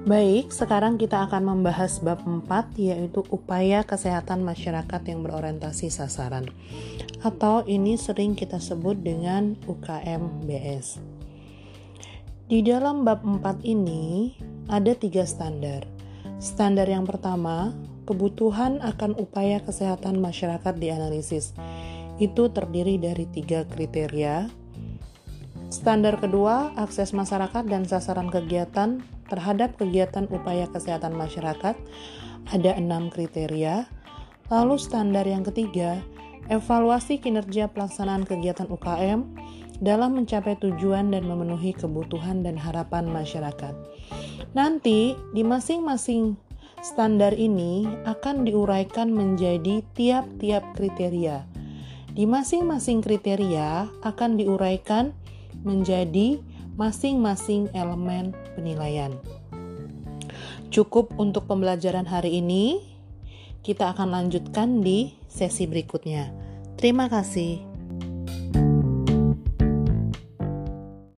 Baik, sekarang kita akan membahas bab 4 yaitu upaya kesehatan masyarakat yang berorientasi sasaran. Atau ini sering kita sebut dengan UKMBS. Di dalam bab 4 ini ada tiga standar. Standar yang pertama, kebutuhan akan upaya kesehatan masyarakat dianalisis. Itu terdiri dari tiga kriteria. Standar kedua, akses masyarakat dan sasaran kegiatan terhadap kegiatan upaya kesehatan masyarakat ada enam kriteria. Lalu standar yang ketiga, evaluasi kinerja pelaksanaan kegiatan UKM dalam mencapai tujuan dan memenuhi kebutuhan dan harapan masyarakat. Nanti di masing-masing standar ini akan diuraikan menjadi tiap-tiap kriteria. Di masing-masing kriteria akan diuraikan menjadi masing-masing elemen penilaian. Cukup untuk pembelajaran hari ini. Kita akan lanjutkan di sesi berikutnya. Terima kasih.